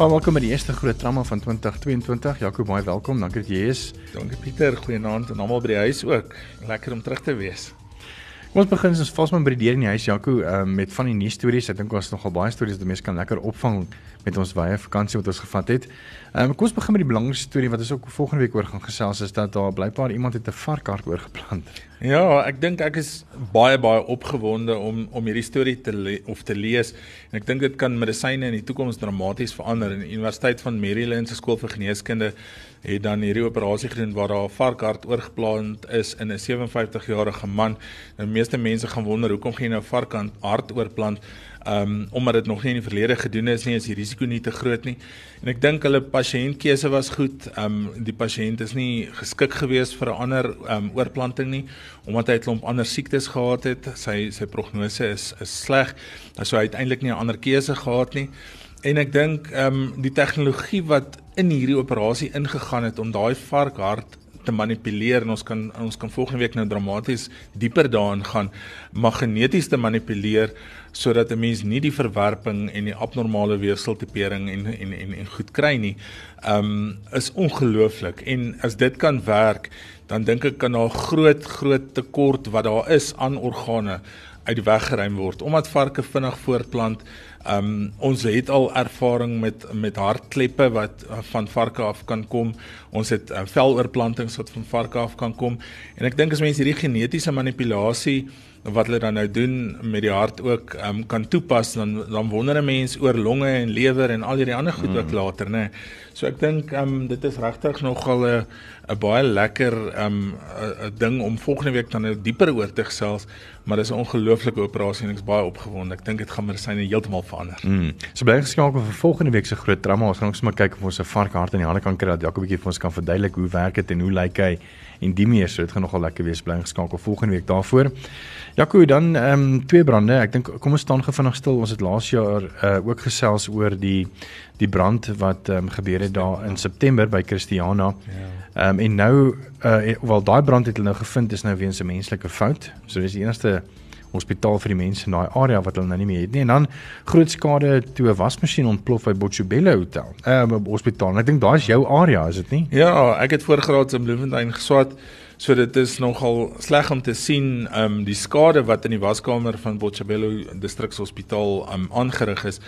Maar welkom by die eerste groot trauma van 2022. Jaco, baie welkom. Dankie dat jy is. Dankie Pieter, goeienaand en almal by die huis ook. Lekker om terug te wees. Ons begin ons vals maar by die deur in die huis Jaco um, met van die nuus stories. Ek dink ons het nogal baie stories wat mense kan lekker opvang met ons baie vakansie wat ons gevat het. Ehm um, kom ons begin met die belangrikste storie wat ons ook volgende week oor gaan gesels is dat daar blykbaar iemand het 'n varkhart oorgeplant. Ja, ek dink ek is baie baie opgewonde om om hierdie storie te of te lees en ek dink dit kan medisyne in die toekoms dramaties verander. In die Universiteit van Maryland se skool vir geneeskunde het dan hierdie operasie gedoen waar daar 'n varkhart oorgeplant is in 'n 57 jarige man. Nou meeste mense gaan wonder hoekom gaan jy nou varkhart oorplant? Ehm um, omdat dit nog nie in die verlede gedoen is nie, is die risiko nie te groot nie. En ek dink hulle pasiëntkeuse was goed. Um, die pasiënt is nie geskik geweest vir 'n ander um, oorplanting nie omdat hy 'n klomp ander siektes gehad het. Sy sy prognose is is sleg. So hy het eintlik nie 'n ander keuse gehad nie. En ek dink ehm um, die tegnologie wat in hierdie operasie ingegaan het om daai varkhart te manipuleer en ons kan ons kan volgende week nou dramaties dieper daarin gaan magneties te manipuleer sodat 'n mens nie die verwerping en die abnormale weefseltipering en en en en goed kry nie. Um is ongelooflik en as dit kan werk dan dink ek kan daar groot groot tekort wat daar is aan organe uit die weg geruim word omdat varke vinnig voortplant. Um ons het al ervaring met met hartkleppe wat uh, van varke af kan kom. Ons het uh, veloorplantings wat van varke af kan kom. En ek dink as mense hierdie genetiese manipulasie wat hulle dan nou doen met die hart ook um, kan toepas dan dan wonder 'n mens oor longe en lewer en al hierdie ander goed ook mm. later nê. So ek dink um, dit is regtig nogal 'n 'n baie lekker um 'n ding om volgende week dan nou dieper oor te gesels, maar dis 'n ongelooflike operasie en ek's baie opgewonde. Ek dink dit gaan medisyne heeltemal verander. Mm. So bly geskakel vir volgende week se groot trauma. Ons gaan ook sommer kyk of ons 'n varkhart in die hande kan kry dat Jacobie vir ons kan verduidelik hoe werk dit en hoe lyk hy en die meer so dit gaan nogal lekker wees bly geskakel volgende week daarvoor. Jaco dan ehm um, twee brande. Ek dink kom ons staan gefvinnig stil. Ons het laas jaar uh, ook gesels oor die die brand wat ehm um, gebeur het daar in September by Christiana. Ja. Ehm um, en nou uh wel daai brand het hulle nou gevind is nou weens 'n menslike fout. So dis die enigste hospitaal vir die mense in daai area wat hulle nou nie meer het nie. En dan groot skade toe 'n wasmasjien ontplof by Botshabelo Hotel. Ehm um, hospitaal. Ek dink daai is jou area, is dit nie? Ja, ek het voorgraad in Bloemfontein geswat. So dit is nogal sleg om te sien ehm um, die skade wat in die waskamer van Botshabelo Distrikshospitaal um, aangerig is.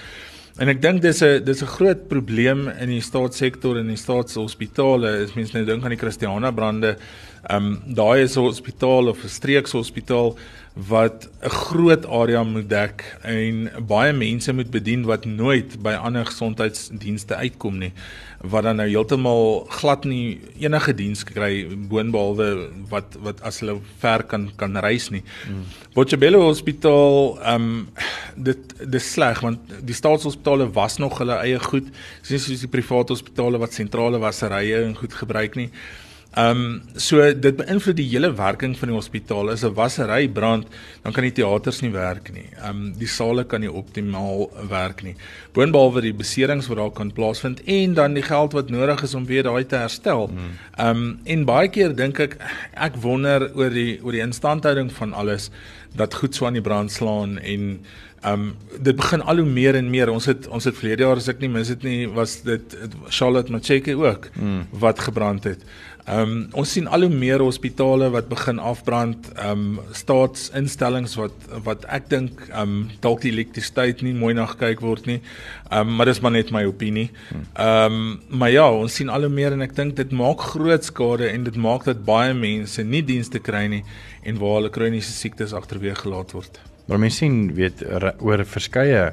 En ek dink dis 'n dis 'n groot probleem in die staatssektor en die staatshospitale. As mense nou dink aan die Christiana brande, ehm um, daai is 'n hospitaal of 'n streekshospitaal wat 'n groot area moet dek en baie mense moet bedien wat nooit by ander gesondheidsdienste uitkom nie wat dan nou heeltemal glad nie enige diens kry boonbehalwe wat wat as hulle ver kan kan reis nie. Hmm. Botshabelo Hospitaal ehm um, dit dis sleg want die staatshospitale was nog hulle eie goed, soos die private hospitale wat sentrale wasserye en goed gebruik nie. Ehm um, so dit beïnvloed die hele werking van die hospitaal. As 'n wassery brand, dan kan die teaters nie werk nie. Ehm um, die sale kan nie optimaal werk nie. Boonbehalwe die beserings wat daar kan plaasvind en dan die geld wat nodig is om weer daai te herstel. Hmm. Ehm um, en baie keer dink ek ek wonder oor die oor die instandhouding van alles dat goed so aan die brand slaan en Ehm um, dit begin al hoe meer en meer. Ons het ons het verlede jaar as ek nie mis dit nie was dit Charlotte Macheke ook mm. wat gebrand het. Ehm um, ons sien al hoe meer hospitale wat begin afbrand, ehm um, staatsinstellings wat wat ek dink ehm um, dalk die elektrisiteit nie mooi na gekyk word nie. Ehm um, maar dis maar net my opinie. Ehm um, maar ja, ons sien al hoe meer en ek dink dit maak groot skade en dit maak dat baie mense nie dienste kry nie en waar hulle kroniese siektes agterweeg gelaat word. Maar mense sien weet oor verskeie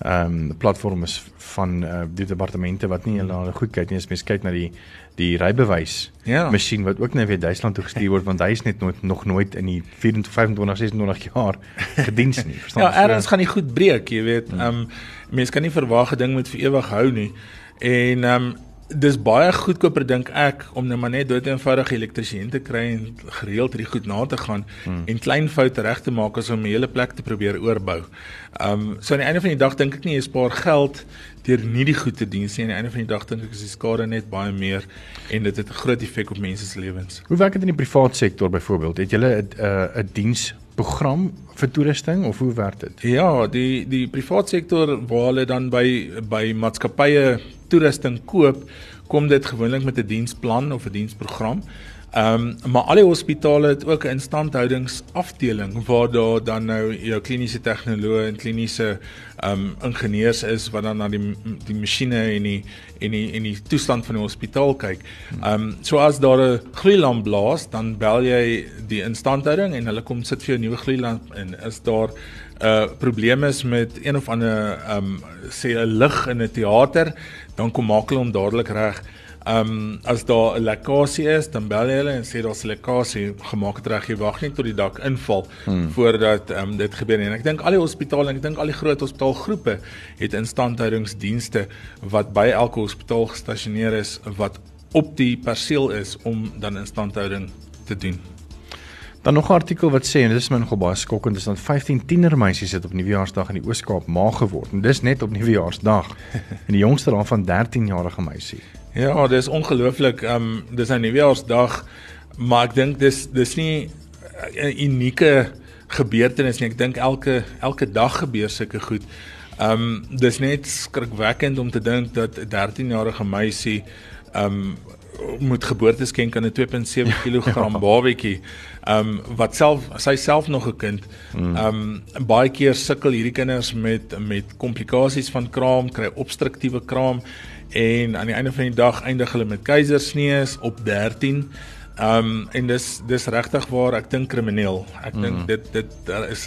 ehm um, platforms van uh, die departemente wat nie hulle goed kyk nie as mens kyk na die die rybewys ja. masjien wat ook net weer Duitsland toe gestuur word want hy is net nooit nog nooit in die 24 25 26 jaar gediens nie verstaan Ja erns gaan nie goed breek jy weet hmm. ehm um, mense kan nie verwag 'n ding met vir ewig hou nie en ehm um, dis baie goedkoper dink ek om net maar net dood eenvoudig elektriesien te kry en gereeld hierdie goed na te gaan hmm. en klein foute reg te maak as om 'n hele plek te probeer oorbou. Um so aan die einde van die dag dink ek nie jy spaar geld deur nie die goed te dien nie. Aan die einde van die dag dink ek is die skade net baie meer en dit het 'n groot effek op mense se lewens. Hoe werk dit in die privaat sektor byvoorbeeld? Het julle 'n 'n diensprogram vir toerusting of hoe werk dit? Ja, die die privaat sektor waar hulle dan by by maatskappye toerusting koop, kom dit gewoonlik met 'n diensplan of 'n diensprogram. Ehm um, maar al die hospitale het ook 'n instandhoudingsafdeling waar daar dan nou jou kliniese tegnoloë en kliniese ehm um, ingenieurs is wat dan na die die masjiene en die en die en die toestand van die hospitaal kyk. Ehm um, so as daar 'n gloeilamp blaas, dan bel jy die instandhouding en hulle kom sit vir jou 'n nuwe gloeilamp en is daar 'n uh, probleem is met een of ander ehm um, sê 'n lig in 'n teater, dan kom maak hulle hom dadelik reg. Ehm um, as daar 'n lekkasie is, dan bel jy hulle en sê daar's 'n lekkasie, gemaak het reg, jy wag net tot die dak inval hmm. voordat ehm um, dit gebeur en ek dink al die hospitale en ek dink al die groot hospitaalgroepe het instandhoudingsdienste wat by elke hospitaal gestasioneer is wat op die perseel is om dan instandhouding te doen. Dan nog 'n artikel wat sê en dit is my nogal baie skokkend is dat 15 tienermeisies het op Nuwejaarsdag in die Oos-Kaap ma geword en dis net op Nuwejaarsdag en die jongste daarvan 13 jarige meisie. Ja, dis ongelooflik. Ehm um, dis 'n nuwejaarsdag, maar ek dink dis dis nie 'n unieke gebeurtenis nie. Ek dink elke elke dag gebeur sulke goed. Ehm um, dis net skrikwekkend om te dink dat 'n 13-jarige meisie ehm um, moet geboorte skenk aan 'n 2.7 kg babatjie. Ehm um, wat self sy self nog 'n kind. Hmm. Ehm um, baie keer sukkel hierdie kinders met met komplikasies van kraam, kry obstruktiewe kraam en aan die einde van die dag eindig hulle met keisersnees op 13. Ehm um, en dis dis regtig waar ek dink krimineel. Ek mm. dink dit dit daar is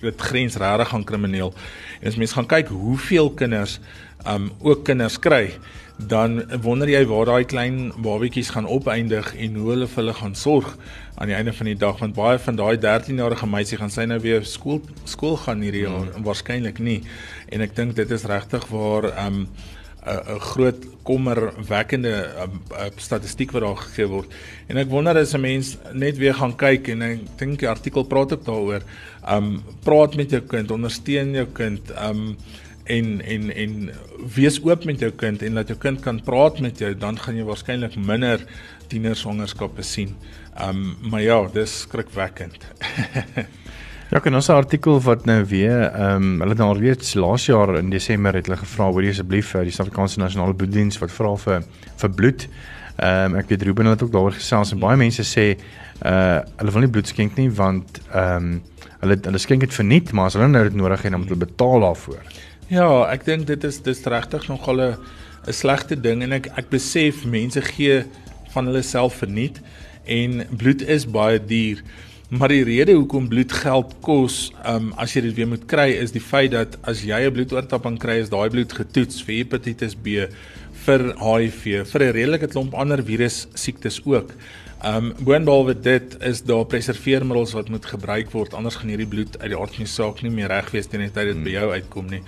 dit grens regtig aan krimineel. En as mens gaan kyk hoeveel kinders ehm um, ook kinders kry, dan wonder jy waar daai klein babatjies gaan opeindig en hoe hulle vir hulle gaan sorg aan die einde van die dag want baie van daai 13-jarige meisie gaan sy nou weer skool skool gaan hierdie jaar mm. waarskynlik nie. En ek dink dit is regtig waar ehm um, 'n groot kommerwekkende statistiek wat daar gegee word. En ek wonder as 'n mens net weer gaan kyk en ek dink die artikel praat ook daaroor. Um praat met jou kind, ondersteun jou kind, um en en en wees oop met jou kind en laat jou kind kan praat met jou, dan gaan jy waarskynlik minder tienerswangerskappe sien. Um maar ja, dis skrikwekkend. Ja, kan ons 'n artikel wat nou weer ehm um, hulle het nou alweer laas jaar in Desember het hulle gevra hoor asseblief vir die Suid-Afrikaanse Nasionale Bloeddiens wat vra vir vir bloed. Ehm um, ek weet Ruben het ook daaroor gesels en baie mense sê uh hulle wil nie bloed skenk nie want ehm um, hulle hulle skenk dit verniet, maar as hulle nou dit nodig het dan moet hulle betaal daarvoor. Ja, ek dink dit is dis regtig nogal 'n 'n slegte ding en ek ek besef mense gee van hulle self verniet en bloed is baie duur. Maar die rede hoekom bloed geld kos, um, as jy dit weer moet kry, is die feit dat as jy 'n bloedoortapping kry, is daai bloed getoets vir hepatitis B, vir HIV, vir 'n redelike klomp ander virus siektes ook. Um boonbehalwe dit is daar preserveermiddels wat moet gebruik word, anders gaan hierdie bloed uit die aard van die saak nie meer reg wees teen die tyd dit by jou uitkom nie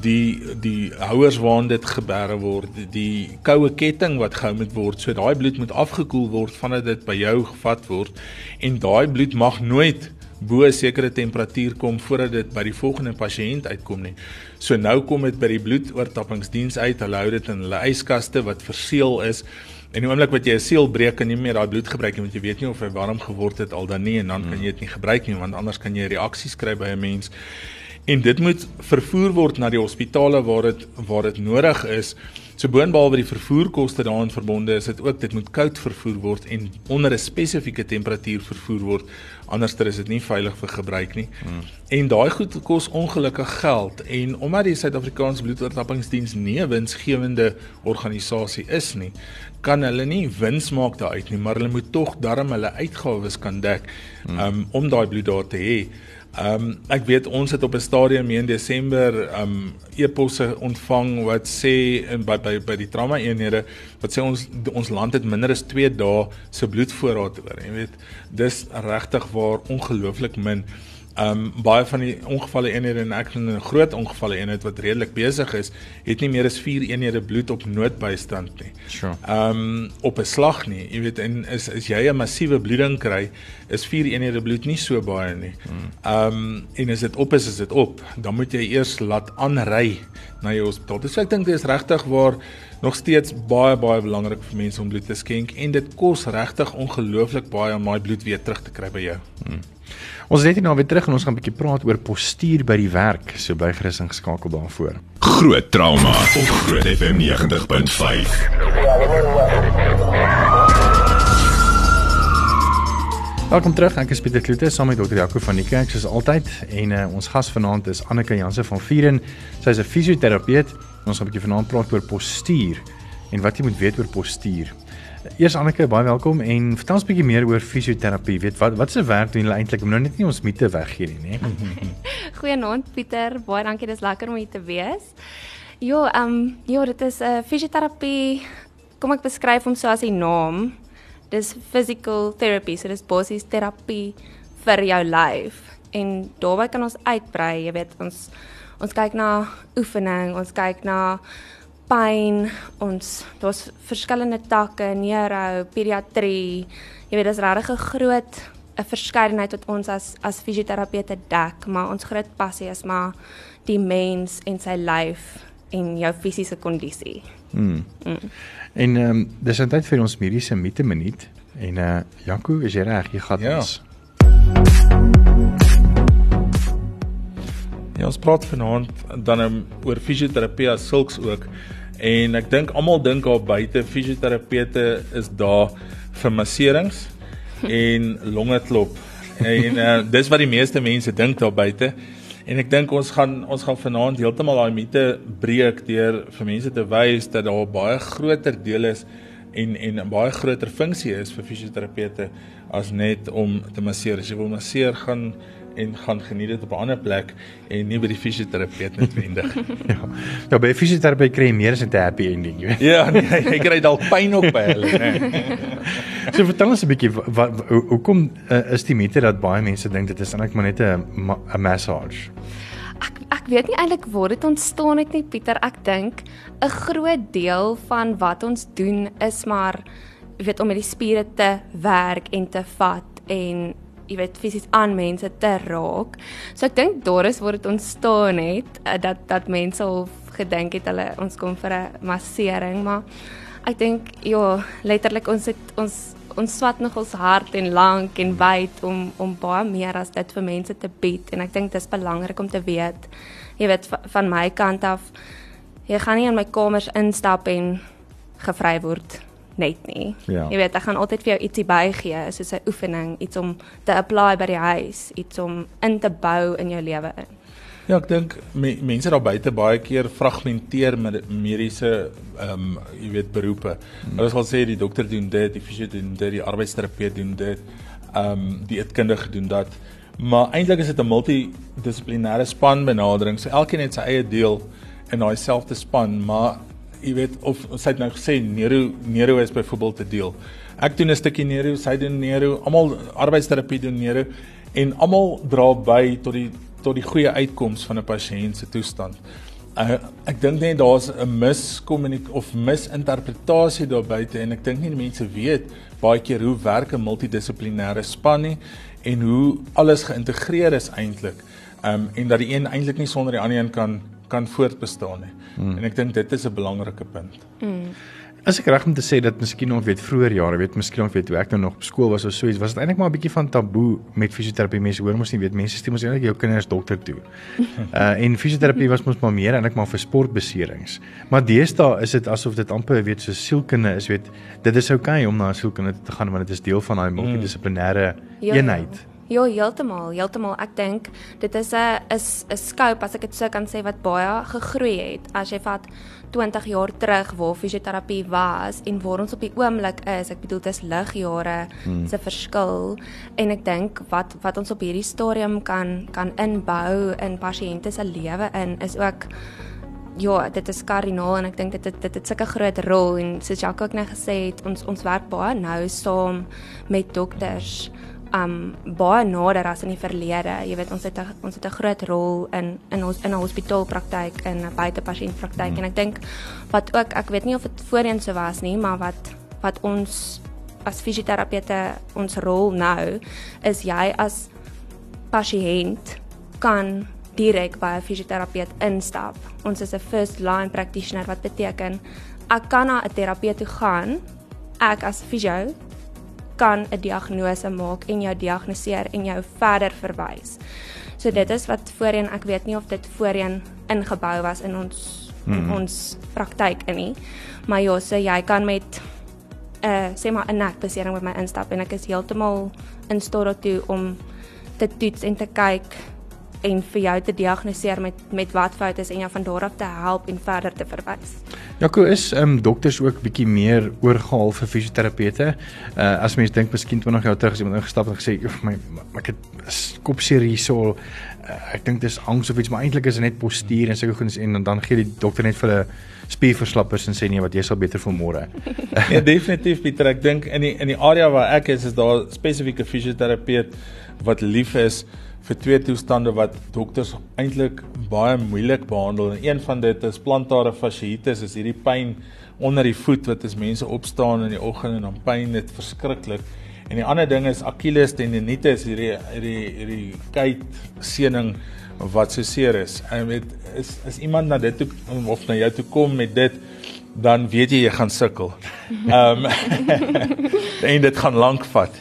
die die houers waarin dit geberre word, die koue ketting wat gehou moet word. So daai bloed moet afgekoel word vandat dit by jou gevat word en daai bloed mag nooit bo 'n sekere temperatuur kom voordat dit by die volgende pasiënt uitkom nie. So nou kom dit by die bloedoortappingsdiens uit. Hulle hou dit in hulle yskaste wat verseël is. En die oomblik wat jy 'n seël breek en nie meer daai bloed gebruik nie want jy weet nie of hy warm geword het al dan nie en dan kan jy dit nie gebruik nie want anders kan jy reaksies kry by 'n mens en dit moet vervoer word na die hospitale waar dit waar dit nodig is. So boonbehalwe die vervoerkoste daarin verbonde is dit ook dit moet koud vervoer word en onder 'n spesifieke temperatuur vervoer word anderster is dit nie veilig vir gebruik nie. Hmm. En daai goed kos ongelukkig geld en omdat die Suid-Afrikaanse bloedoortappingsdiens nie 'n winsgewende organisasie is nie, kan hulle nie wins maak daaruit nie, maar hulle moet tog darm hulle uitgawes kan dek hmm. um, om daai bloed daar te hê. Ehm um, ek weet ons het op 'n stadium in Desember ehm um, e-posse ontvang wat sê in by by by die trauma eenhede wat sê ons ons land het minder as 2 dae se bloedvoorraad oor. Jy weet, dis regtig waar ongelooflik min. Ehm um, baie van die ongevalle eenhede en ek in 'n groot ongevalle eenheid wat redelik besig is, het nie meer as 4 eenhede bloed op noodbystand nie. Sure. Ehm um, op 'n slag nie. Jy weet en is as jy 'n massiewe bloeding kry, is 4 eenhede bloed nie so baie nie. Ehm um, en as dit op is, is dit op. Dan moet jy eers laat aanry na jou hospitaal. Dus ek dink dit is regtig waar nog steeds baie baie belangrik vir mense om bloed te skenk en dit kos regtig ongelooflik baie om daai bloed weer terug te kry by jou. Hmm. Ons net hier nou weer terug en ons gaan 'n bietjie praat oor postuur by die werk. So bly gerus ingeskakel daarvoor. Groot trauma op Groot FM 90.5. Welkom terug. Ek is Pieter Kloete saam met Dr. Jaco van die kerk soos altyd en uh, ons gas vanaand is Anneke Jansen van Vieren. Sy is 'n fisioterapeut. Ons gaan 'n bietjie vanaand praat oor postuur en wat jy moet weet oor postuur. Eers Anneke, baie welkom en vertel ons 'n bietjie meer oor fisioterapie. Weet wat wat se werk doen julle eintlik? Om nou net nie ons mite weggee nie, né? Goeienaand Pieter, baie dankie, dis lekker om hier te wees. Jo, ehm um, jo, dit is 'n uh, fisioterapie. Kom ek beskryf hom so as 'n naam. Dis physical therapy, so dis basies terapie vir jou lyf. En daarbey kan ons uitbrei, jy weet, ons ons kyk na oefening, ons kyk na pyn, ons daar's verskillende takke, neuro, pediatrie. Jy weet, dis regtig 'n groot 'n verskeidenheid wat ons as as fisioterapeute dek, maar ons groot passie is maar die mens en sy lyf en jou fisiese kondisie. Mm. mm. En ehm um, dis eintlik vir ons mediese mite minuut en eh uh, Janko, is jy reg? Jy gaan ja. ons. Ja, ons praat vanaand dan um, oor fisioterapie as sulks ook. En ek dink almal dink daar buite fisioterapeute is daar vir masserings en longeklop. En uh, dis wat die meeste mense dink daar buite. En ek dink ons gaan ons gaan vanaand heeltemal daai mite breek deur vir mense te wys dat daar baie groter deel is en en 'n baie groter funksie is vir fisioterapeute as net om te masseer. As jy wil masseer, gaan en gaan geniet dit op 'n ander plek en nie by die fisioterapeut noodwendig. ja. Nou by 'n fisioterapeut kry jy meer as 'n happy ending, jy weet. ja, nee, jy kry dalk pyn ook by hulle, nê. so vertel ons 'n bietjie wat hoekom uh, is die mite dat baie mense dink dit is eintlik maar net 'n 'n massage? Ek ek weet nie eintlik waar dit ontstaan het nie, Pieter. Ek dink 'n groot deel van wat ons doen is maar jy weet om met die spiere te werk en te vat en jy weet fisies aan mense te raak. So ek dink daar is waar dit ontstaan het uh, dat dat mense al gedink het hulle ons kom vir 'n massering, maar ek dink ja, letterlik ons het ons ons swat nog ons hart en lank en wyd om om baie meer as dit vir mense te bied en ek dink dit is belangrik om te weet. Jy weet van my kant af jy gaan nie in my kamers instap en gevry word net nie. Ja. Jy weet, ek gaan altyd vir jou ietsie bygee, soos 'n oefening, iets om te apply by die huis, iets om in te bou in jou lewe in. Ja, ek dink me, mense daar buite baie keer fragmenteer met mediese ehm um, jy weet beroepe. Hmm. Hulle sal sê die dokter doen dit, die fisio doen dit, die arbeidsterapeut doen dit, ehm um, die eetkundige doen dat. Maar eintlik is dit 'n multidissiplinêre span benadering. So elkeen het sy eie deel in daai selfde span, maar jy weet of sy het nou gesê neuro neuro is byvoorbeeld te deel. Ek doen 'n stukkie neuro, sy doen neuro, almal arbeidsterapie doen neuro en almal dra by tot die tot die goeie uitkoms van 'n pasiënt se toestand. Uh, ek dink net daar's 'n miskommunik of misinterpretasie daar buite en ek dink nie mense weet baie keer hoe werk 'n multidissiplinêre span nie en hoe alles geïntegreer is eintlik. Um en dat die een eintlik nie sonder die ander een kan kan voortbestaan nie. Hmm. En ek dink dit is 'n belangrike punt. Hmm. As ek reg om te sê dat miskien nog weet vroeër jare, weet miskien nog weet toe ek nou nog op skool was of so iets, was dit eintlik maar 'n bietjie van taboe met fisioterapie. Mense hoor mos nie weet mense stuur mos eintlik jou kinders dokter toe. uh en fisioterapie was mos maar meer eintlik maar vir sportbeserings. Maar deesdae is dit asof dit amper weet so sielkunde is, weet dit is oukei okay om na 'n sielkunde te gaan want dit is deel van daai multidissiplinêre ja, eenheid. Ja. Heeltemal, heeltemal. Ek dink dit is 'n is 'n scope as ek dit sou kan sê wat baie gegroei het. As jy vat 20 jaar terug waar fisioterapie was en waar ons op die oomblik is, ek bedoel dis ligjare hmm. se verskil en ek dink wat wat ons op hierdie stadium kan kan inbou in pasiënte se lewe in is ook Ja, dit is kardinaal en ek dink dit dit dit het sulke groot rol en soos Jacques ook net gesê het, ons ons werk baie nou saam met dokters um baie nader as in die verlede. Jy weet ons het a, ons het 'n groot rol in in ons in 'n hospitaalpraktyk en 'n buitepasiëntpraktyk mm. en ek dink wat ook ek weet nie of dit voorheen so was nie, maar wat wat ons as fisioterapeute ons rol nou is jy as pasiënt kan direk by 'n fisioterapeut instap. Ons is 'n first line practitioner wat beteken ek kan na 'n terapeut toe gaan. Ek as fisio kan 'n diagnose maak en jou diagnoseer en jou verder verwys. So dit is wat voorheen ek weet nie of dit voorheen ingebou was in ons mm -hmm. in mhm. ons praktyk in nie. Maar ja, so jy kan met 'n uh, sê maar 'n nekbesering met my instap en ek is heeltemal in staat daartoe om te toets en te kyk en vir jou te diagnoseer met met wat fout is en jou van daar af te help en verder te verwys. Jaco is ehm um, dokters ook bietjie meer oorgehaal vir fisioterapeute. Uh as mens dink miskien 20 jaar terug as iemand ingestap en gesê my, my ek het kopseer hierso. Uh, ek dink dis angs of iets maar eintlik is dit net postuur en sulke goeds en dan gee die dokter net vir 'n spierverslappers en sê nee wat jy sal beter vir môre. ja definitief Pieter ek dink in die in die area waar ek is is daar spesifieke fisioterapeut wat lief is vir twee toestande wat dokters eintlik baie moeilik behandel. En een van dit is plantare fasciitis, is hierdie pyn onder die voet wat as mense opstaan in die oggend en dan pyn dit verskriklik. En die ander ding is Achilles tendinitis, hierdie hierdie hierdie kuit seëning wat so seer is. En weet is is iemand na dit toe of na jou toe kom met dit dan weet jy jy gaan sukkel. Ehm um, en dit gaan lank vat.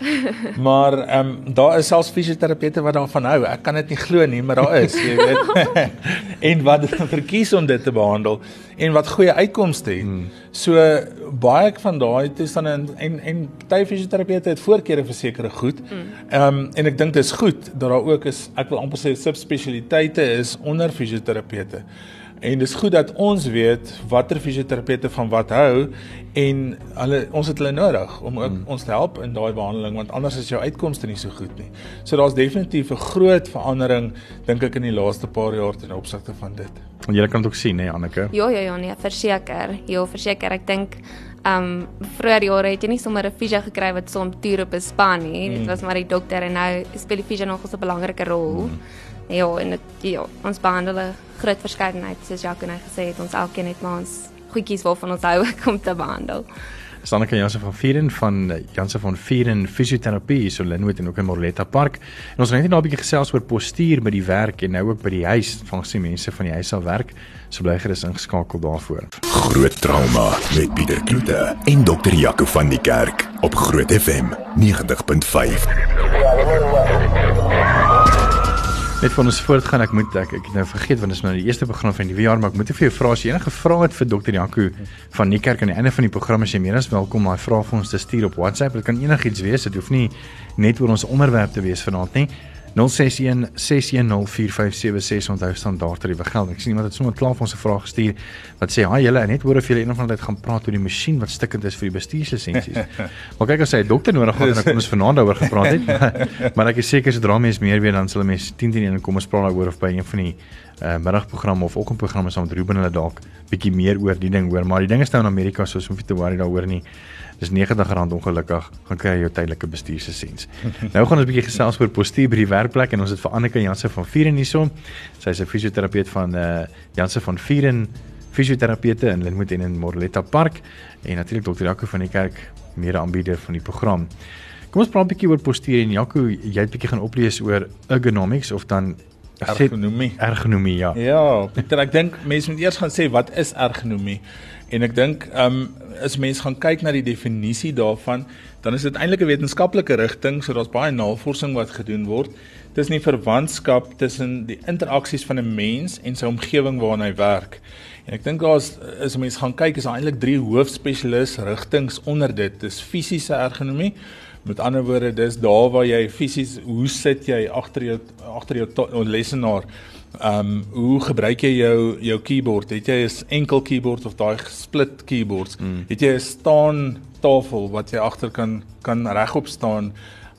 Maar ehm um, daar is selfs fisioterapeute wat daarvan hou. Ek kan dit nie glo nie, maar daar is, jy weet. en wat verkies om dit te behandel en wat goeie uitkomste het. Hmm. So baie van daai toestande en en, en baie fisioterapeute het voorkeure vir sekere goed. Hmm. Ehm um, en ek dink dit is goed dat daar ook is ek wil amper sê subspesialiteite is onder fisioterapeute. En dis goed dat ons weet watter fisioterapeute van wat hou en hulle ons het hulle nodig om ook hmm. ons te help in daai behandeling want anders is jou uitkomste nie so goed nie. So daar's definitief 'n groot verandering dink ek in die laaste paar jaar ten opsigte van dit. Want jy kan dit ook sien nê Anneke? Ja ja ja nee, verseker. Ja, verseker. Ek dink ehm um, vroeër jare het jy nie sommer 'n fisio gekry wat som toer op 'n span nie. Hmm. Dit was maar die dokter en nou speel die fisio nog 'n belangrike rol. Hmm. Ja, en dit ja, ons behandel 'n groot verskeidenheid soos Jacques en hy gesê het, ons elkeen het maar ons goedjies waarvan ons hou om te behandel. Sanneke Jansen van Vieren van Jansen van Vieren fisioterapie so Linwood en ook in Morletta Park. En ons het net nou 'n bietjie gesels oor postuur by die werk en nou ook by die huis van gesien mense van die huis al werk. So bly gerus ingeskakel daarvoor. Groot trauma met Pieter Kloete en dokter Jaco van die Kerk op Groot FM 90.5. Net van ons voortgaan, ek moet ek ek het nou vergeet want dit is nou die eerste program van die nuwe jaar, maar ek moet vir jou vra as jy enige vrae het vir Dr. Janku van Niekerk aan die einde van die program as jy meer as welkom om daai vrae vir ons te stuur op WhatsApp. Dit kan enigiets wees, dit hoef nie net oor ons onderwerp te wees vanaand nie. 061 6104576 onthou standaard tariewe geld. Ek sien iemand het sommer klaar vir ons 'n vraag gestuur wat sê: "Haai julle, net hoor of julle een of ander tyd gaan praat oor die masjien wat stikkend is vir die bestuurslisensies." maar kyk as hy 'n dokter nodig gehad en dan kom ons vanaand daaroor gepraat het. maar ek is seker sodra mens meer weet dan sal mense 10 teen 1 kom ons praat daaroor of by een van die uh, middagprogramme of oggendprogramme saam met Ruben hulle dalk bietjie meer oor die ding hoor. Maar die ding is nou in Amerika soos om te worry daaroor nie. Dis R90 ongelukkig gaan kry jou tydelike bestuurslisensie. nou gaan ons 'n bietjie gesels oor postuur by die werkplek en ons het vir Anneke Jansen van Vieren hierso. Sy is 'n fisioterapeut van eh uh, Jansen van Vieren fisioterapeute in Linwood en in Morletta Park en natuurlik dokter Jaco van die kerk mede aanbieder van die program. Kom ons praat 'n bietjie oor postuur en Jaco, jy het 'n bietjie gaan oplees oor ergonomics of dan ergonomie. Ergonomie, ja. Ja, Pieter, ek dink mense moet eers gaan sê wat is ergonomie? En ek dink, ehm um, as mense gaan kyk na die definisie daarvan, dan is dit eintlik 'n wetenskaplike rigting, so daar's baie navorsing wat gedoen word tussen die verwantskap tussen die interaksies van 'n mens en sy omgewing waarin hy werk. En ek dink daar's as mense gaan kyk, is daar eintlik drie hoofspesialis rigtings onder dit. Dis fisiese ergonomie. Met ander woorde, dis daar waar jy fisies, hoe sit jy agter jou agter jou lesenaar? Ehm um, hoe gebruik jy jou jou keyboard? Het jy 'n enkel keyboard of daai split keyboards? Mm. Het jy 'n staan tafel wat jy agter kan kan regop staan?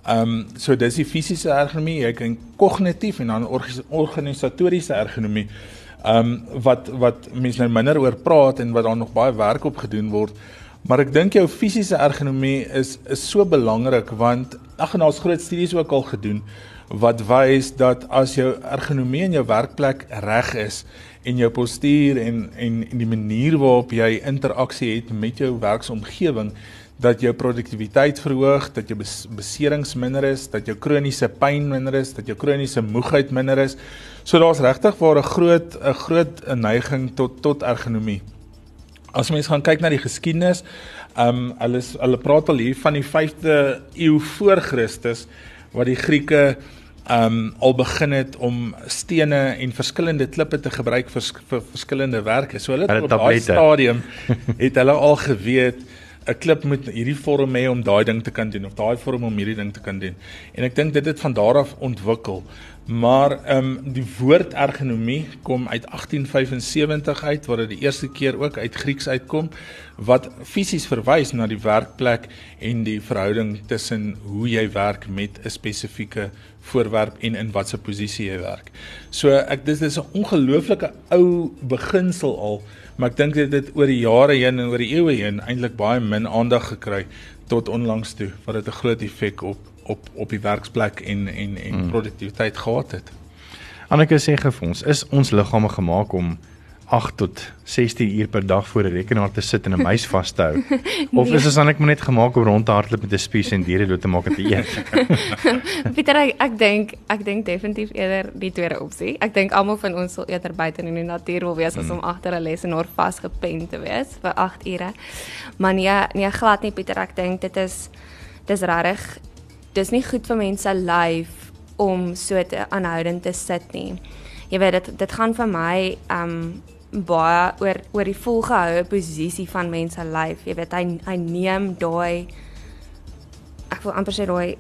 Ehm um, so dis die fisiese ergonomie, jy kan kognitief en dan organisatoriese ergonomie. Ehm um, wat wat mense nou minder oor praat en wat daar nog baie werk op gedoen word. Maar ek dink jou fisiese ergonomie is is so belangrik want ag en daar's groot studies ook al gedoen wat wys dat as jou ergonomie in jou werkplek reg is en jou postuur en en en die manier waarop jy interaksie het met jou werksomgewing dat jou produktiwiteit verhoog, dat jou beserings minder is, dat jou kroniese pyn minder is, dat jou kroniese moegheid minder is. So daar's regtig waar 'n groot 'n groot neiging tot tot ergonomie. As mens gaan kyk na die geskiedenis, ehm um, hulle hulle praat al hier van die 5de eeu voor Christus wat die Grieke um al begin het om stene en verskillende klippe te gebruik vir, vir verskillende werke. So hulle het op daai stadium het hulle al geweet 'n klip moet hierdie vorm hê om daai ding te kan doen of daai vorm om hierdie ding te kan doen. En ek dink dit het van daar af ontwikkel. Maar ehm um, die woord ergonomie kom uit 1875 uit waar dit die eerste keer ook uit Grieks uitkom wat fisies verwys na die werkplek en die verhouding tussen hoe jy werk met 'n spesifieke voorwerp en in watter posisie jy werk. So ek dis is 'n ongelooflike ou beginsel al maar ek dink dit het oor die jare heen en oor die eeue heen eintlik baie min aandag gekry tot onlangs toe wat dit 'n groot effek op op op die werksplek en en en mm. produktiwiteit gehad het. Anneke sê vir ons, is ons liggame gemaak om 8 tot 16 uur per dag voor 'n rekenaar te sit en 'n muis vas te hou? Of nee. is dit net net gemaak om rond te hardloop met 'n spies en diere dood te maak en te eet? Pieter, ek, ek dink ek dink definitief eerder die tweede opsie. Ek dink almal van ons sal eerder buite in die natuur wil wees as mm. om agter 'n lesenaar vasgepen te wees vir 8 ure. Maar nee, nee glad nie Pieter, ek dink dit is dis regtig dis nie goed vir mense lyf om so te aanhoudend te sit nie. Jy weet dit dit gaan vir my um baie oor oor die volgehoue posisie van mense lyf. Jy weet hy hy neem daai ek wil amper sê daai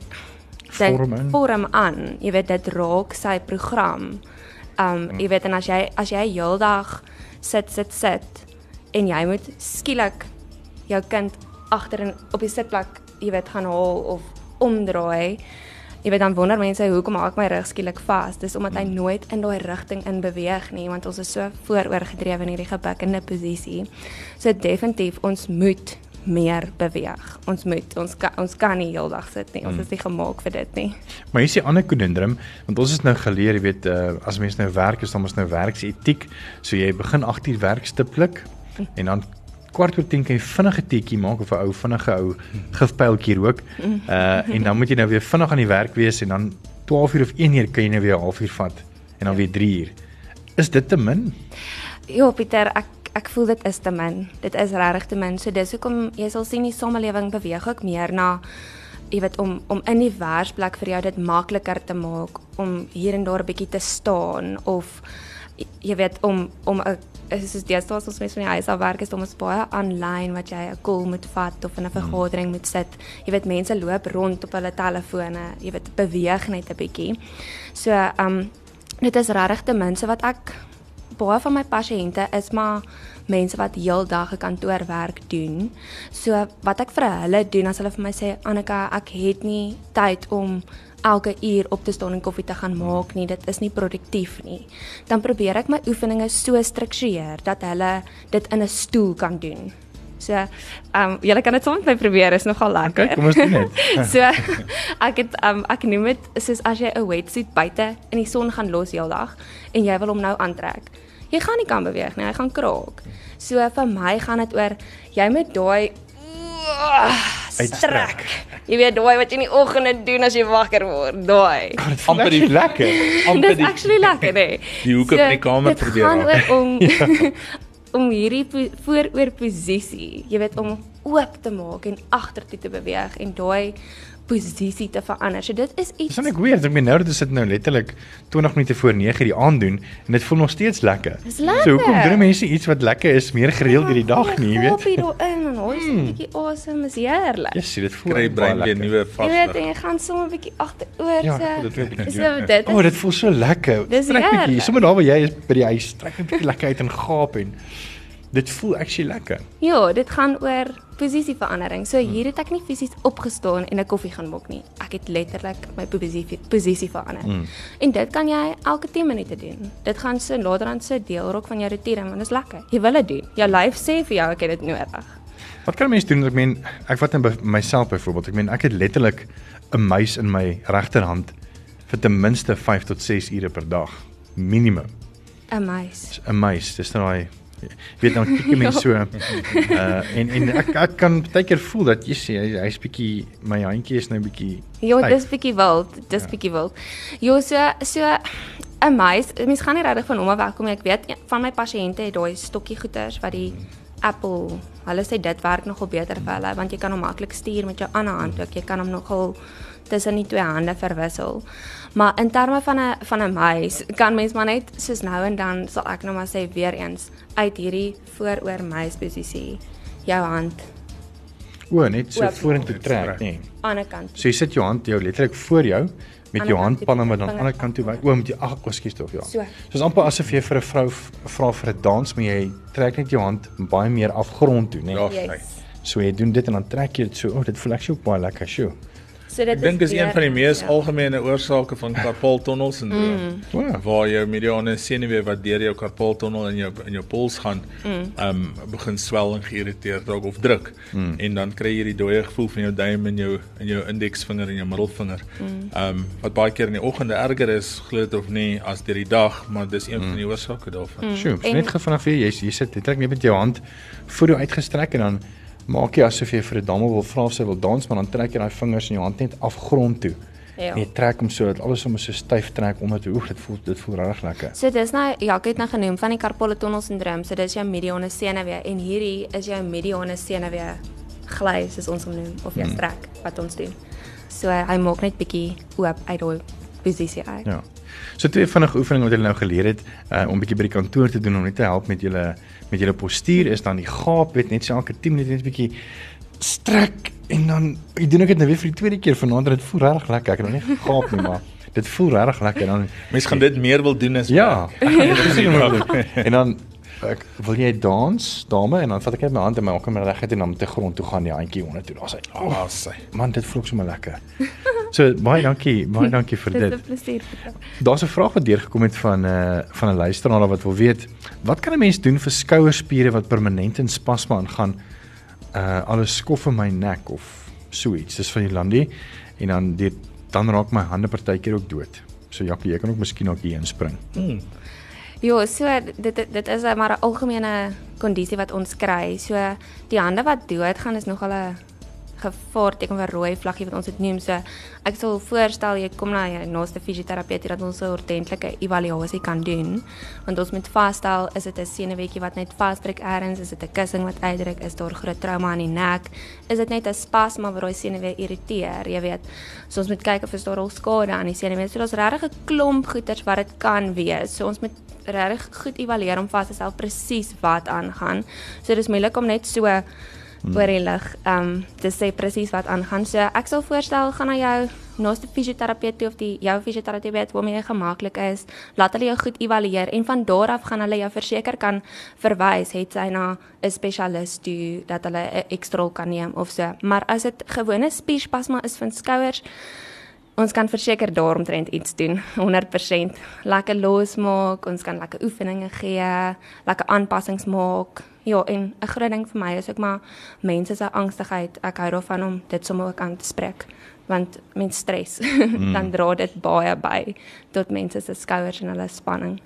vorm, vorm aan. Jy weet dit raak sy program. Um jy weet en as jy as jy heeldag sit sit sit en jy moet skielik jou kind agter in op die sitplek jy weet gaan haal of omdraai jy weet dan wonder mense hoekom maak my rug skielik vas? Dis omdat hy nooit in daai rigting in beweeg nie want ons is so vooroorgedrewe in hierdie gebukkende posisie. So definitief ons moet meer beweeg. Ons moet ons kan ons kan nie heeldag sit nie. Ons is nie gemaak vir dit nie. Maar hier is die ander konundrum want ons is nou geleer jy weet uh, as mense nou werk is dan ons nou werksetiek. So jy begin 8 uur werk stiptelik en dan kwart oor 10 kan jy vinnige teetjie maak of 'n ou vinnige ou gifpyltjie rook. Uh en dan moet jy nou weer vinnig aan die werk wees en dan 12 uur of 1 uur kan jy nou weer 'n halfuur vat en dan weer 3 uur. Is dit te min? Ja, Pieter, ek ek voel dit is te min. Dit is regtig te min. So dis hoekom jy sal sien die samelewing beweeg ook meer na jy weet om om in die werksplek vir jou dit makliker te maak om hier en daar 'n bietjie te staan of jy weet om om 'n is soos deesdae ons mens van die huis af werk is om ons baie aanlyn wat jy 'n call moet vat of in 'n hmm. vergadering moet sit. Jy weet mense loop rond op hulle telefone, jy weet beweeg net 'n bietjie. So, ehm um, dit is regtig ten minste wat ek baie van my pasiënte is maar mense wat heeldag 'n kantoorwerk doen. So wat ek vir hulle doen as hulle vir my sê Annika, ek het nie tyd om elke uur op te staan en koffie te gaan maak nie. Dit is nie produktief nie. Dan probeer ek my oefeninge so struktureer dat hulle dit in 'n stoel kan doen. So, ehm um, julle kan dit saam met my probeer, is nogal lekker. Okay, kom ons doen dit. so, ek het ehm um, ek noem dit soos as jy 'n wetsuit buite in die son gaan los heeldag en jy wil hom nou aantrek. Jy gaan nie kan beweeg nie, hy gaan kraak. So vir my gaan dit oor jy moet daai uitstrek. Jy weet daai wat jy in die oggende doen as jy wakker word, daai. Amper die lekker. Amper die actually lekker, nee. Die hoek op die kamer probeer. Dit gaan oor om ja. om hierdie vooroor posisie, jy weet om oop te maak en agtertoe te beweeg en daai posisie te verander. So dit is iets. Dis net weird. Ek meen nou dat dit sit nou letterlik 20 minute voor 9 die aand doen en dit voel nog steeds lekker. Dis lekker. So hoekom doen mense iets wat lekker is meer gereeld deur die dag nie, jy weet? Kopie daarin en hoor 'n hmm. bietjie awesome is heerlik. Ja, sien dit voel kry brein weer nuwe vas. Jy weet jy gaan sommer 'n bietjie agteroor ja, so. Ja, dit weet ek. So dit. O, oh, dit voel so lekker. Trek bietjie. Sommer daar waar jy is by die huis, trek 'n bietjie lekker uit en gaap en dit voel actually lekker. Ja, dit gaan oor posisieverandering. So hier het ek nie fisies opgestaan en 'n koffie gaan maak nie. Ek het letterlik my posisie posisie verander. Mm. En dit kan jy elke 10 minute doen. Dit gaan so later aan so deel raak van jou roetine want dit is lekker. Jy wil dit doen. Jou lyf sê vir jou ek het dit nodig. Wat kan 'n mens doen? Ek meen, ek vat by myself byvoorbeeld. Ek meen, ek het letterlik 'n muis in my regterhand vir ten minste 5 tot 6 ure per dag minimum. 'n Muis. 'n Muis, dis nou daai weet dan kyk jy mens so uh en en ek ek kan baie keer voel dat jy sê hy, hy's bietjie my handjie is nou bietjie Ja, dis bietjie wild, dis Ja. bietjie wild. Jo, so so 'n muis, mens gaan nie regtig van hom af wegkom nie. Ek weet van my pasiënte het daai stokkie goeters wat die Apple, hulle sê dit werk nogal beter vir hulle want jy kan hom maklik stuur met jou ander hand ook. Jy kan hom nogal tussen die twee hande verwissel. Maar in terme van 'n van 'n muis kan mens maar net soos nou en dan sal ek nou maar sê weer eens uit hierdie vooroor muisposisie jou hand o, net so vorentoe trek, nê. Nee. aan die kant. So jy sit jou hand jou letterlik voor jou met jou handpalme dan aan die vingerkant. kant toe wy. O, met jy ag, ekskuus tog ja. So. Soos amper asof jy vir 'n vrou vra vir 'n dans, maar jy trek net jou hand baie meer af grond toe, nê. Ja. Yes. So jy doen dit en dan trek jy dit so. O, oh, dit voel ek so baie lekker, sjoe. So dit Ek dink is een van die mees ja. algemene oorsake van carpal sindroom. Mm. O, waar jou mediane senuwee wat deur jou karpaaltonnel in jou in jou pols gaan, Mm. um begin swel en geïrriteerd raak of druk. Mm. En dan kry jy die dooie gevoel van jou duim en jou in jou indeksvinger en jou middelvinger. Mm. Um wat baie keer in die oggende erger is, glo dit of nie, as deur die dag, maar dis een van die oorsake daarvan. sjoe. En- Net gevinnig vir jy, jy sit jy trek net met jou hand voor jou uitgestrek en dan maak jy asof jy vir 'n dame wil vra of sy wil dans, maar dan trek jy daai vingers in jou hand net af grond toe. Ja. En jy trek hom so dat alles sommer so styf trek onder toe. Oef, dit voel dit voel regtig lekker. So dis nou ja, ek het nou genoem van die carpal tunnel sindroom. So dis jou mediane senuwee en hierdie is jou mediane senuwee gly soos ons hom noem of jou Hmm. strek wat ons doen. So hy maak net bietjie oop uit daai posisie uit. Ja. So twee vinnige oefeninge wat hulle nou geleer het uh, om bietjie by die kantoor te doen om net te help met julle met julle postuur is dan die gaap, weet net so elke 10 minute net 'n bietjie strek en dan ek doen ek dit nou weer vir die tweede keer vanaand en dit voel regtig lekker. Ek het nog nie gegaap nie, maar dit voel regtig lekker dan Mense gaan dit meer wil doen as Ja. En dan ek wil jy dans, dame en dan vat ek net my hand en my maak hom reguit en dan met die grond toe gaan die handjie onder toe. Daar's hy. Oh, sy. Man, dit voel ook sommer lekker. So baie dankie, baie dankie vir Dis dit. 'n plesier. Daar's 'n vraag wat deurgekom het van 'n uh, van 'n luisteraar wat wil weet, wat kan 'n mens doen vir skouerspiere wat permanent in spasme aangaan? Uh alles skof in my nek of so iets. Dis van die landie en dan dit dan raak my hande partykeer ook dood. So Jackie, jy kan ook miskien ook hier inspring. Hmm. Ja, so dit dit is maar 'n algemene kondisie wat ons kry. So die hande wat doodgaan is nogal 'n gevaarteken van rooi vlaggie wat ons dit noem. So ek sal voorstel jy kom na jou naaste fisioterapeut dat ons 'n ordentlike evaluasie kan doen. Want ons moet vasstel is dit 'n senuweetjie wat net vasdruk eers, is dit 'n kussing wat uitdruk, is daar groot trauma aan die nek, is dit net 'n spasma wat daai senuwee irriteer, jy weet. So ons moet kyk of is daar al skade aan die senuwee. So daar's regtig 'n klomp goeters wat dit kan wees. So ons moet regtig goed evalueer om vas te stel presies wat aangaan. So dis moeilik om net so hmm. oor die lig ehm um, te sê presies wat aangaan. So ek sal voorstel gaan na jou naaste fisioterapeut toe of die jou fisioterapeut waarmee jy gemaklik is. Laat hulle jou goed evalueer en van daar af gaan hulle jou verseker kan verwys het sy na 'n spesialis toe dat hulle 'n ekstra kan neem of so. Maar as dit gewone spierspasma is van skouers Ons kan verseker daaromtrent iets doen, 100%. Lekker losmaak, ons kan lekker oefeninge gee, lekker aanpassings maak. Ja, en 'n groot ding vir my is ook maar mense se angstigheid. Ek hou daarvan om dit sommer ook aan te spreek, want mens stres, mm. dan dra dit baie by tot mense se skouers en hulle spanning.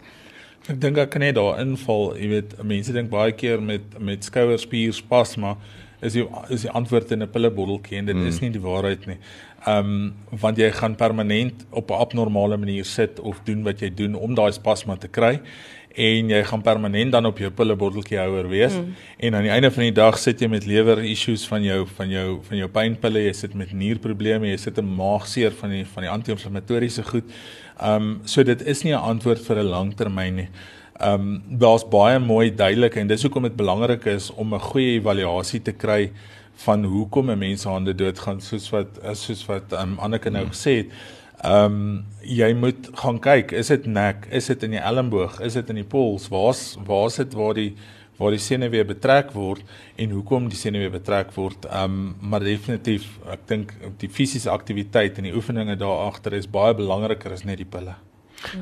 Ek dink ek kan net daar inval, jy weet, mense dink baie keer met met skouerspier spasma is die is die antwoord in 'n pillebotteltjie en dit mm. is nie die waarheid nie. Ehm um, want jy gaan permanent op 'n abnormale manier sit of doen wat jy doen om daai spasma te kry en jy gaan permanent dan op jou pillebotteltjie houer wees mm. en aan die einde van die dag sit jy met lewer issues van jou van jou van jou pynpille, jy sit met nierprobleme, jy sit 'n maagseer van die van die anti-inflammatoriese goed. Ehm um, so dit is nie 'n antwoord vir 'n langtermyn nie. Ehm um, daar's baie mooi duidelik en dis hoekom dit belangrik is om 'n goeie evaluasie te kry van hoekom 'n mens se hande doodgaan soos wat soos wat um, Anneke nou gesê het. Ehm um, jy moet gaan kyk, is dit nek, is dit in die elmboog, is dit in die pols, waar's waar's dit waar die waar die senuwee betrek word en hoekom die senuwee betrek word. Ehm um, maar definitief, ek dink die fisiese aktiwiteit en die oefeninge daar agter is baie belangriker as net die pille.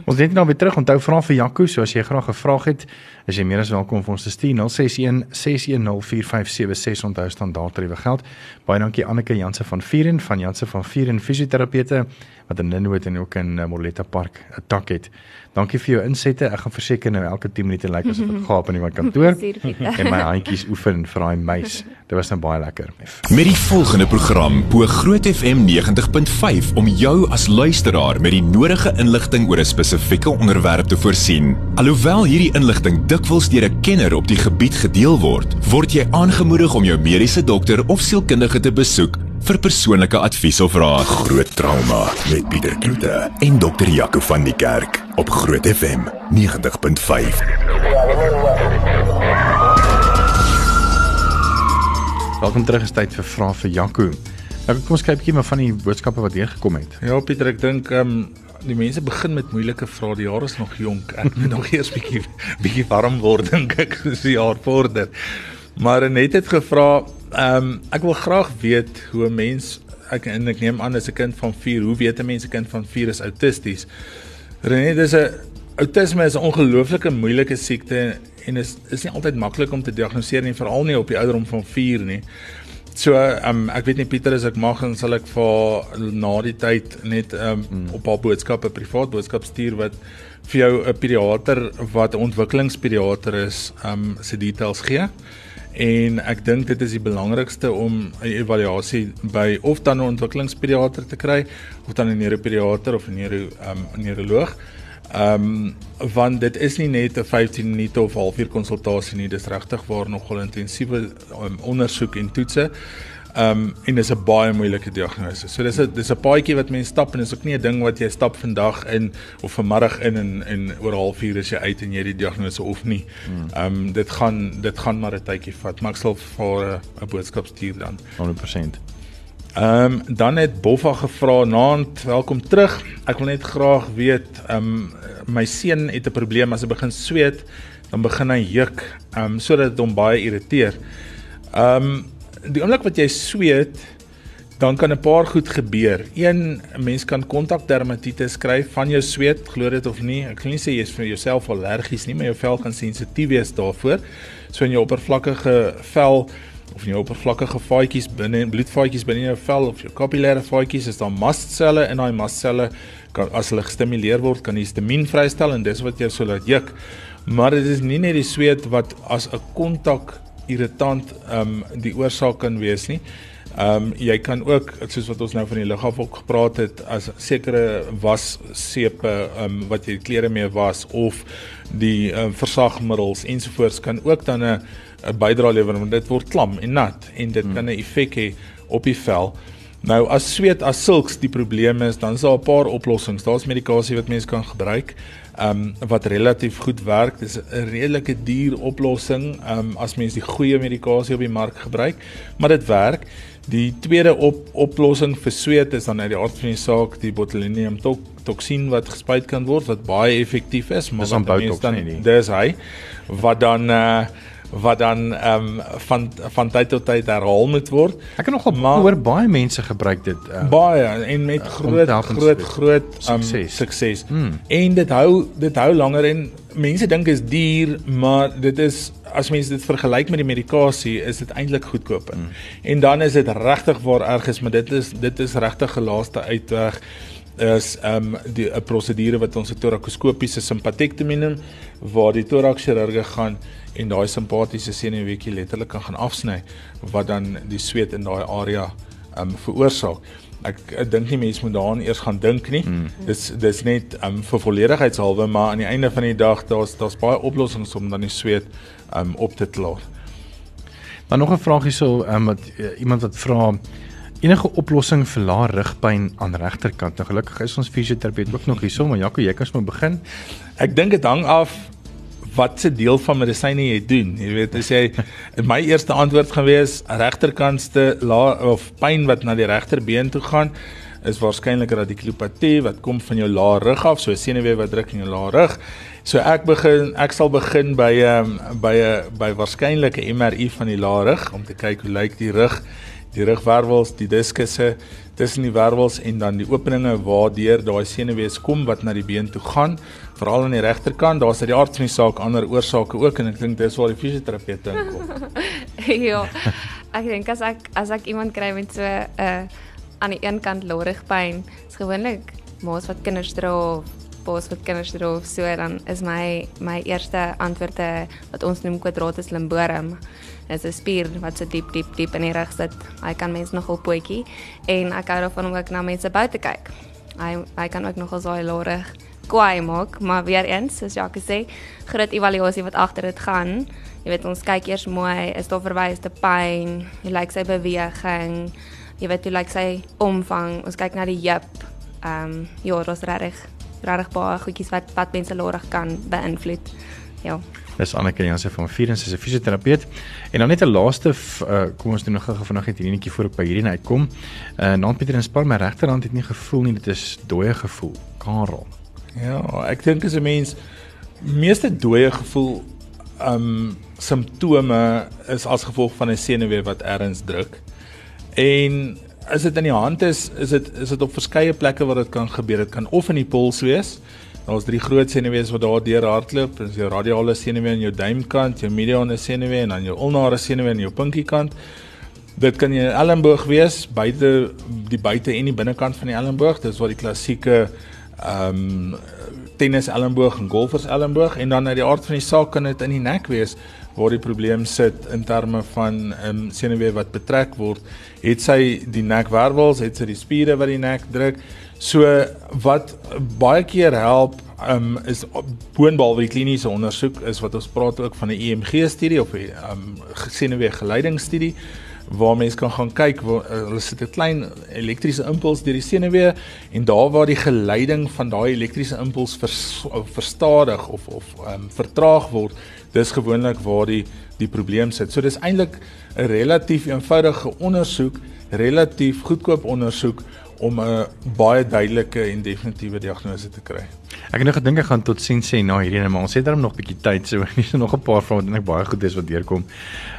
Ons net nou weer terug. Onthou vra vir Jaco, so as jy graag 'n vraag het, is jy meer as welkom om ons te stuur 061 610 4576 onthou standaard tariewe geld. Baie dankie Anneke Janse van Vieren van Janse van Vieren fisioterapeute wat in Ninwood en ook in uh, Morletta Park 'n tak het. Dankie vir jou insette. Ek gaan verseker nou elke 10 minute lyk like asof ek gaap in my kantoor en my handjies oefen vir daai muis. Dit was nou baie lekker. Met die volgende program bo Groot FM 90.5 om jou as luisteraar met die nodige inligting oor 'n spesifieke onderwerp te voorsien. Alhoewel hierdie inligting dikwels deur 'n kenner op die gebied gedeel word, word jy aangemoedig om jou mediese dokter of sielkundige te besoek vir persoonlike advies of raad. Groot trauma met Pieter Kloete en dokter Jaco van die Kerk op Groot FM 90.5. Welkom terug is tyd vir vrae vir Jaco. Nou kom ons kyk 'n bietjie maar van die boodskappe wat hier gekom het. Ja Pieter, ek dink ehm um, die mense begin met moeilike vrae. Die jaar is nog jonk. Ek moet nog eers bietjie bietjie warm word dink ek soos die jaar vorder. Maar net het gevra Ehm um, ek wil graag weet hoe 'n mens ek en ek neem aan as 'n kind van 4, hoe weet 'n mens 'n kind van 4 is autisties? René, dis 'n autisme is 'n ongelooflike moeilike siekte en is is nie altyd maklik om te diagnoseer nie, veral nie op die ouderdom van 4 nie. So ehm um, ek weet nie Pieter as ek mag en sal ek vir na die tyd net ehm um, hmm. op haar boodskappe privaat boodskap stuur wat vir jou 'n pediater wat 'n ontwikkelingspediater is, ehm um, se details gee en ek dink dit is die belangrikste om 'n evaluasie by of dan 'n ontwikkelingspediater te kry of dan 'n neuropediater of 'n neuro um, neuroloog. Ehm um, want dit is nie net 'n 15 minute of halfuur konsultasie nie, dis regtig waar nogal intensiewe um, ondersoek en toetse. Ehm um, en dis 'n baie moeilike diagnose. So dis 'n dis 'n paadjie wat mense stap en dis ook nie 'n ding wat jy stap vandag in of vanmiddag in en en oor 'n halfuur is jy uit en jy het die diagnose of nie. Hmm. Ehm um, dit gaan dit gaan maar 'n tydjie vat. Maar ek sal vir 'n boodskap stuur dan 100%. Ehm um, dan het Boffa gevra, "Naand, welkom terug. Ek wil net graag weet, ehm um, my seun het 'n probleem as hy begin sweet, dan begin hy juk, ehm um, sodat dit hom baie irriteer." Ehm um, die oomblik wat jy sweet, dan kan 'n paar goed gebeur. Een, mens kan kontakdermatitis kry van jou sweet, glo dit of nie. Ek kan nie sê jy is vir jouself allergies nie, maar jou vel kan sensitief wees daarvoor. So in jou oppervlakkige vel of in jou oppervlakkige vaatjies binne en bloedvaatjies binne jou vel of jou kapillêre vaatjies is daar mastselle in daai mastselle kan as hulle gestimuleer word kan histamien vrystel en dis wat jou so laat juk. Maar dit is nie net die sweet wat as 'n kontak irritant ehm um, die oorsaak kan wees nie. Ehm um, jy kan ook soos wat ons nou van die liggaaf ook gepraat het as sekere wassepe ehm um, wat jy klere mee was of die ehm um, versagmiddels ensovoorts kan ook dan 'n 'n bydra lewer want dit word klam en nat en dit hmm. kan 'n effek hê op die vel. Nou as sweet as sulks die probleem is, dan is daar 'n paar oplossings. Daar's medikasie wat mense kan gebruik um, wat relatief goed werk. Dis 'n redelike duur oplossing um, as mens die goeie medikasie op die mark gebruik, maar dit werk. Die tweede op, oplossing vir sweet is dan uit die aard van die saak die botulinum to toksien wat gespuit kan word wat baie effektief is, maar dis dan botox nie. nie. Dis hy wat dan uh, wat dan ehm um, van van tyd tot tyd herhaal moet word. Ek het nogal maar hoor baie mense gebruik dit. Uh, baie en met groot groot groot um, sukses. sukses. Mm. En dit hou dit hou langer en mense dink is duur, maar dit is as mense dit vergelyk met die medikasie, is dit eintlik goedkoper. Mm. En dan is dit regtig waar erg is, maar dit is dit is regtig 'n laaste uitweg is ehm um, die 'n prosedure wat ons 'n torakoskopiese simpatektomie noem waar die torakschirurge gaan en daai simpatiese senuweetjie letterlik kan gaan afsny wat dan die sweet in daai area um, veroorsaak. Ek, ek dink nie mense moet daaraan eers gaan dink nie. Mm. Dis dis net um, vir volledigheidshalwe, maar aan die einde van die dag daar's daar's baie oplossings om dan die sweet um, op te klaar. Maar nog 'n vraag hierso um, wat uh, iemand wat vra enige oplossing vir lae rugpyn aan regterkant. Nou gelukkig is ons fisioterapeut ook nog hierso, maar Jaco, jy kan sommer begin. Ek dink dit hang af wat se deel van medisyne jy doen. Jy weet, as jy my eerste antwoord gewees regterkantste lae of pyn wat na die regterbeen toe gaan is waarskynlik radikulopatie wat kom van jou lae rug af, so senuwee wat druk in jou lae rug. So ek begin ek sal begin by 'n um, by 'n by waarskynlike MRI van die lae rug om te kyk hoe lyk die rug die rugwervels, die diskusse tussen die wervels en dan die openinge waardeur daai senuwees kom wat na die been toe gaan, veral aan die regterkant. Daar's uit die aard van die saak ander oorsake ook en ek dink dis waar die fisioterapeut inkom. ja. Ek dink as ek as ek iemand kry met so 'n uh, aan die een kant lorgpyn, is gewoonlik maas wat kinders dra of paas wat kinders dra of so dan is my my eerste antwoorde wat ons noem quadratus lumborum. Dit is 'n spier wat so diep diep diep in die rug sit. Hy kan mense nogal potjie en ek hou daarvan om ook na mense buite kyk. Hy hy kan ook nogal so lorig kwaai maak, maar weer eens, soos Jacques sê, groot evaluasie wat agter dit gaan. Jy weet ons kyk eers mooi, is daar verwyste pyn, hoe lyk sy beweging, jy weet hoe lyk sy omvang. Ons kyk na die heup. Ehm um, ja, is regtig regtig baie goedjies wat wat mense lorig kan beïnvloed. Ja. Dis Anneke Jansen van Vierens, sy is 'n fisioterapeut. En dan net 'n laaste uh, kom ons doen nog gou net hierdie netjie voor ek by hierdie uitkom. Uh Nant Pieter en Spar my regterhand het nie gevoel nie, dit is dooie gevoel. Karel. Ja, ek dink as 'n mens meeste dooie gevoel um simptome is as gevolg van 'n senuwee wat ergens druk. En as dit in die hand is, is dit is dit op verskeie plekke waar dit kan gebeur. Dit kan of in die pols wees. Daar's drie groot senuwees wat daar deur hardloop. Dis jou radiale senuwee aan jou duimkant, jou mediane senuwee en dan jou ulnare senuwee aan jou pinkiekant. Dit kan jou elmboog wees, buite die buite en die binnekant van die elmboog. Dis wat die klassieke ehm um, tennis elmboog en golfers elmboog en dan uit die aard van die saak kan dit in die nek wees waar die probleem sit in terme van 'n um, senuwee wat betrek word. Het sy die nekwervels, het sy die spiere wat die nek druk. So wat baie keer help um, is boonbehalwe die kliniese ondersoek is wat ons praat ook van 'n EMG studie of 'n um, senuwee geleidingsstudie waar mense kan gaan kyk waar uh, hulle sit 'n klein elektriese impuls deur die senuwee en daar waar die geleiding van daai elektriese impuls vers, verstadig of of um, vertraag word dis gewoonlik waar die die probleem sit. So dis eintlik 'n relatief eenvoudige ondersoek, relatief goedkoop ondersoek om 'n baie duidelike en definitiewe diagnose te kry. Ek het nog gedink ek gaan tot sien sê na hierdie ene, maar ons het darm nog 'n bietjie tyd, so hier is nog 'n paar vrae wat eintlik baie goed is wat deurkom.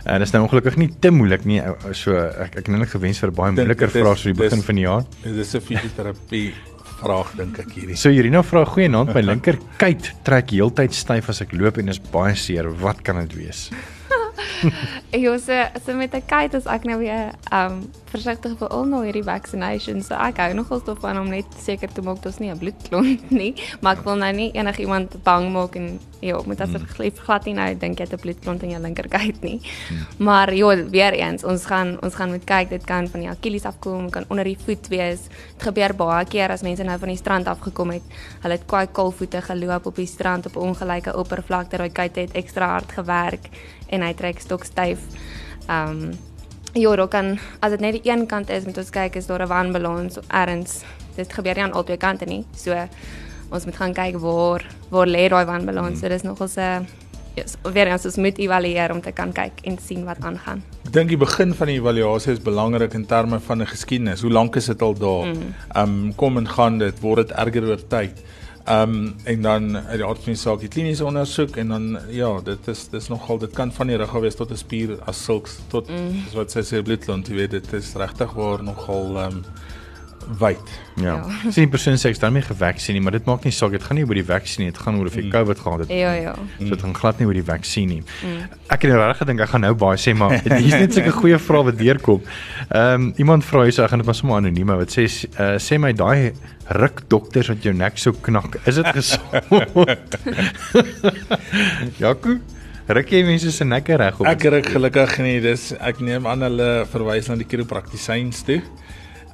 En dit is nou ongelukkig nie te moeilik nie, so ek ek het net gewens vir baie moeiliker vraag vir die begin van die jaar. Dit is 'n fisioterapie vraag dink ek hierdie. So Irina vra goeie naam, my linker kuit trek heeltyd styf as ek loop en is baie seer. Wat kan dit wees? ek was so met 'n kite as ek nou weer um versigtig vir al nou hierdie vaccinations. So ek hou nogal daarvan om net seker te maak daar's nie 'n bloedklont nie, maar ek wil nou nie enigiemand bang maak en ja, moet as ek hmm. glad nie nou dink jy het 'n bloedklont in jou linker kite nie. Hmm. Maar ja, weer eens, ons gaan ons gaan moet kyk, dit kan van die Achilles afkom, kan onder die voet wees. Dit gebeur baie keer as mense nou van die strand af gekom het. Hulle het kwai kalvoete geloop op die strand op 'n ongelyke oppervlakte, daai kite het ekstra hard gewerk en hy trek stokstyf. Ehm um, ja, dan kan as dit net die een kant is, moet ons kyk is daar 'n wanbalans erns. Dit gebeur nie aan albei kante nie. So ons moet gaan kyk waar waar lê daai wanbalans. Hmm. So dis nogal 'n yes, weer ons moet evalueer om te kan kyk en sien wat aangaan. Ek dink die begin van die evaluasie is belangrik in terme van 'n geskiedenis. Hoe lank is dit al daar? Hmm. Ehm mm. um, kom en gaan dit word dit erger oor tyd. Ehm um, en dan uit die aard van die saak die kliniese ondersoek en dan ja, dit is dis nogal dit kan van die rug af wees tot 'n spier as sulks tot mm. wat sy sê bloedklont, jy weet dit is regtig waar nogal ehm um, wyd. Ja. ja. Sien persoon sê ek daarmee gevaksin nie, maar dit maak nie saak, dit gaan nie oor die vaksin nie, dit gaan oor of jy mm. COVID gehad het. Ja, ja. So dit gaan glad nie oor die vaksin nie. Mm. Ek het nou regtig gedink ek gaan nou baie sê, maar hier is net sulke goeie vrae wat deurkom. Ehm um, iemand vra hier so ek gaan dit maar sommer anoniem, wat sê uh, sê my daai ruk dokters wat jou nek so knak, is dit gesond? Jaco Ruk jy mense se nekke reg op? Ek ruk gelukkig nie. Dis ek neem aan hulle verwys na die chiropraktisyns toe.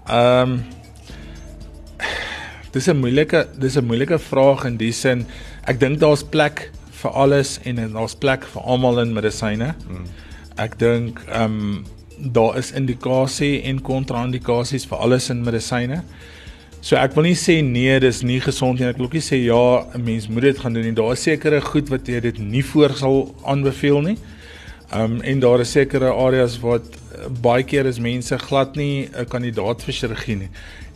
Ehm um, Dis 'n moeilike dis 'n moeilike vraag in die sin ek dink daar's plek vir alles en daar's plek vir almal in medisyne. Hmm. Ek dink ehm um, daar is indikasie en kontra-indikasies vir alles in medisyne. So ek wil nie sê nee, dis nie gesond nie. Ek wil ook nie sê ja, 'n mens moet dit gaan doen nie. Daar is sekere goed wat jy dit nie voor sal aanbeveel nie. Ehm um, en daar is sekere areas wat baie keer is mense glad nie 'n kandidaat vir chirurgie nie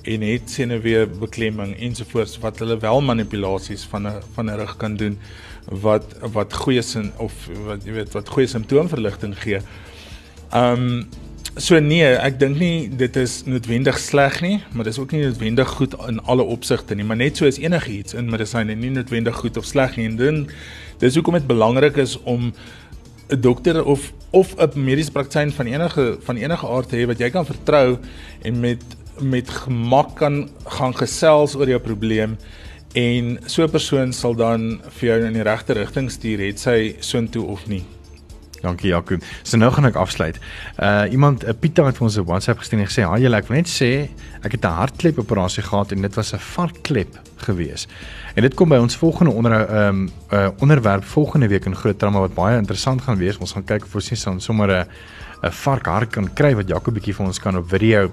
en het sene weer beklemming ensovoorts wat hulle wel manipulasies van 'n van 'n rug kan doen wat wat goeie sin of wat jy weet wat goeie simptoomverligting gee. Um So nee, ek dink nie dit is noodwendig sleg nie, maar dis ook nie noodwendig goed in alle opsigte nie, maar net so is enigiets in medisyne nie noodwendig goed of sleg nie. En dan dis hoekom dit belangrik is om 'n dokter of of 'n mediese praktisyn van enige van enige aard te hê wat jy kan vertrou en met met gemak kan gaan gesels oor jou probleem en so 'n persoon sal dan vir jou in die regte rigting stuur, het sy soontoe of nie. Dankie Jaco. So nou gaan ek afsluit. Uh iemand uh, Pieter het vir ons 'n WhatsApp gestuur en gesê: "Haai julle, ek wil net sê ek het 'n hartklep operasie gehad en dit was 'n varkklep gewees." En dit kom by ons volgende onder ehm um, uh onderwerp volgende week in groot trauma wat baie interessant gaan wees. Ons gaan kyk of ons nie sommer 'n 'n varkhart kan kry wat Jaco bietjie vir ons kan op video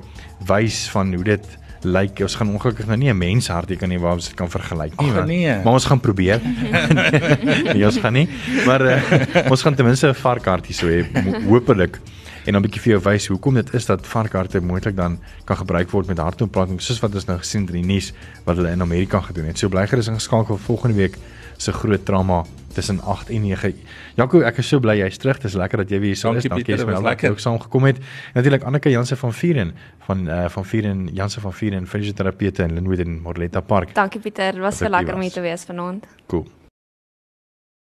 wys van hoe dit lyk like, ons gaan ongelukkig nou nie 'n menshartie kan nie waar ons dit kan vergelyk nie. Ach, nee. Maar ons gaan probeer. nee, ons gaan nie. Maar uh, ons gaan ten minste 'n varkhartie so hê hopelik en dan 'n bietjie vir jou wys hoekom dit is dat varkharte moontlik dan kan gebruik word met hartontplanting soos wat ons nou gesien het in die nuus wat hulle in Amerika gedoen het. So bly gerus ingeskakel volgende week se groot drama tussen 8 en 9. Jaco, ek is so bly jy's terug. Dis lekker dat jy weer hier is. Dankie vir wat jy ook saam gekom het. Natuurlik Anneke Jansen van Vieren van uh, van Vieren Jansen van Vieren fisioterapeute in Linwood en Morletta Park. Dankie Pieter, was so lekker om hier te wees vanaand. Cool.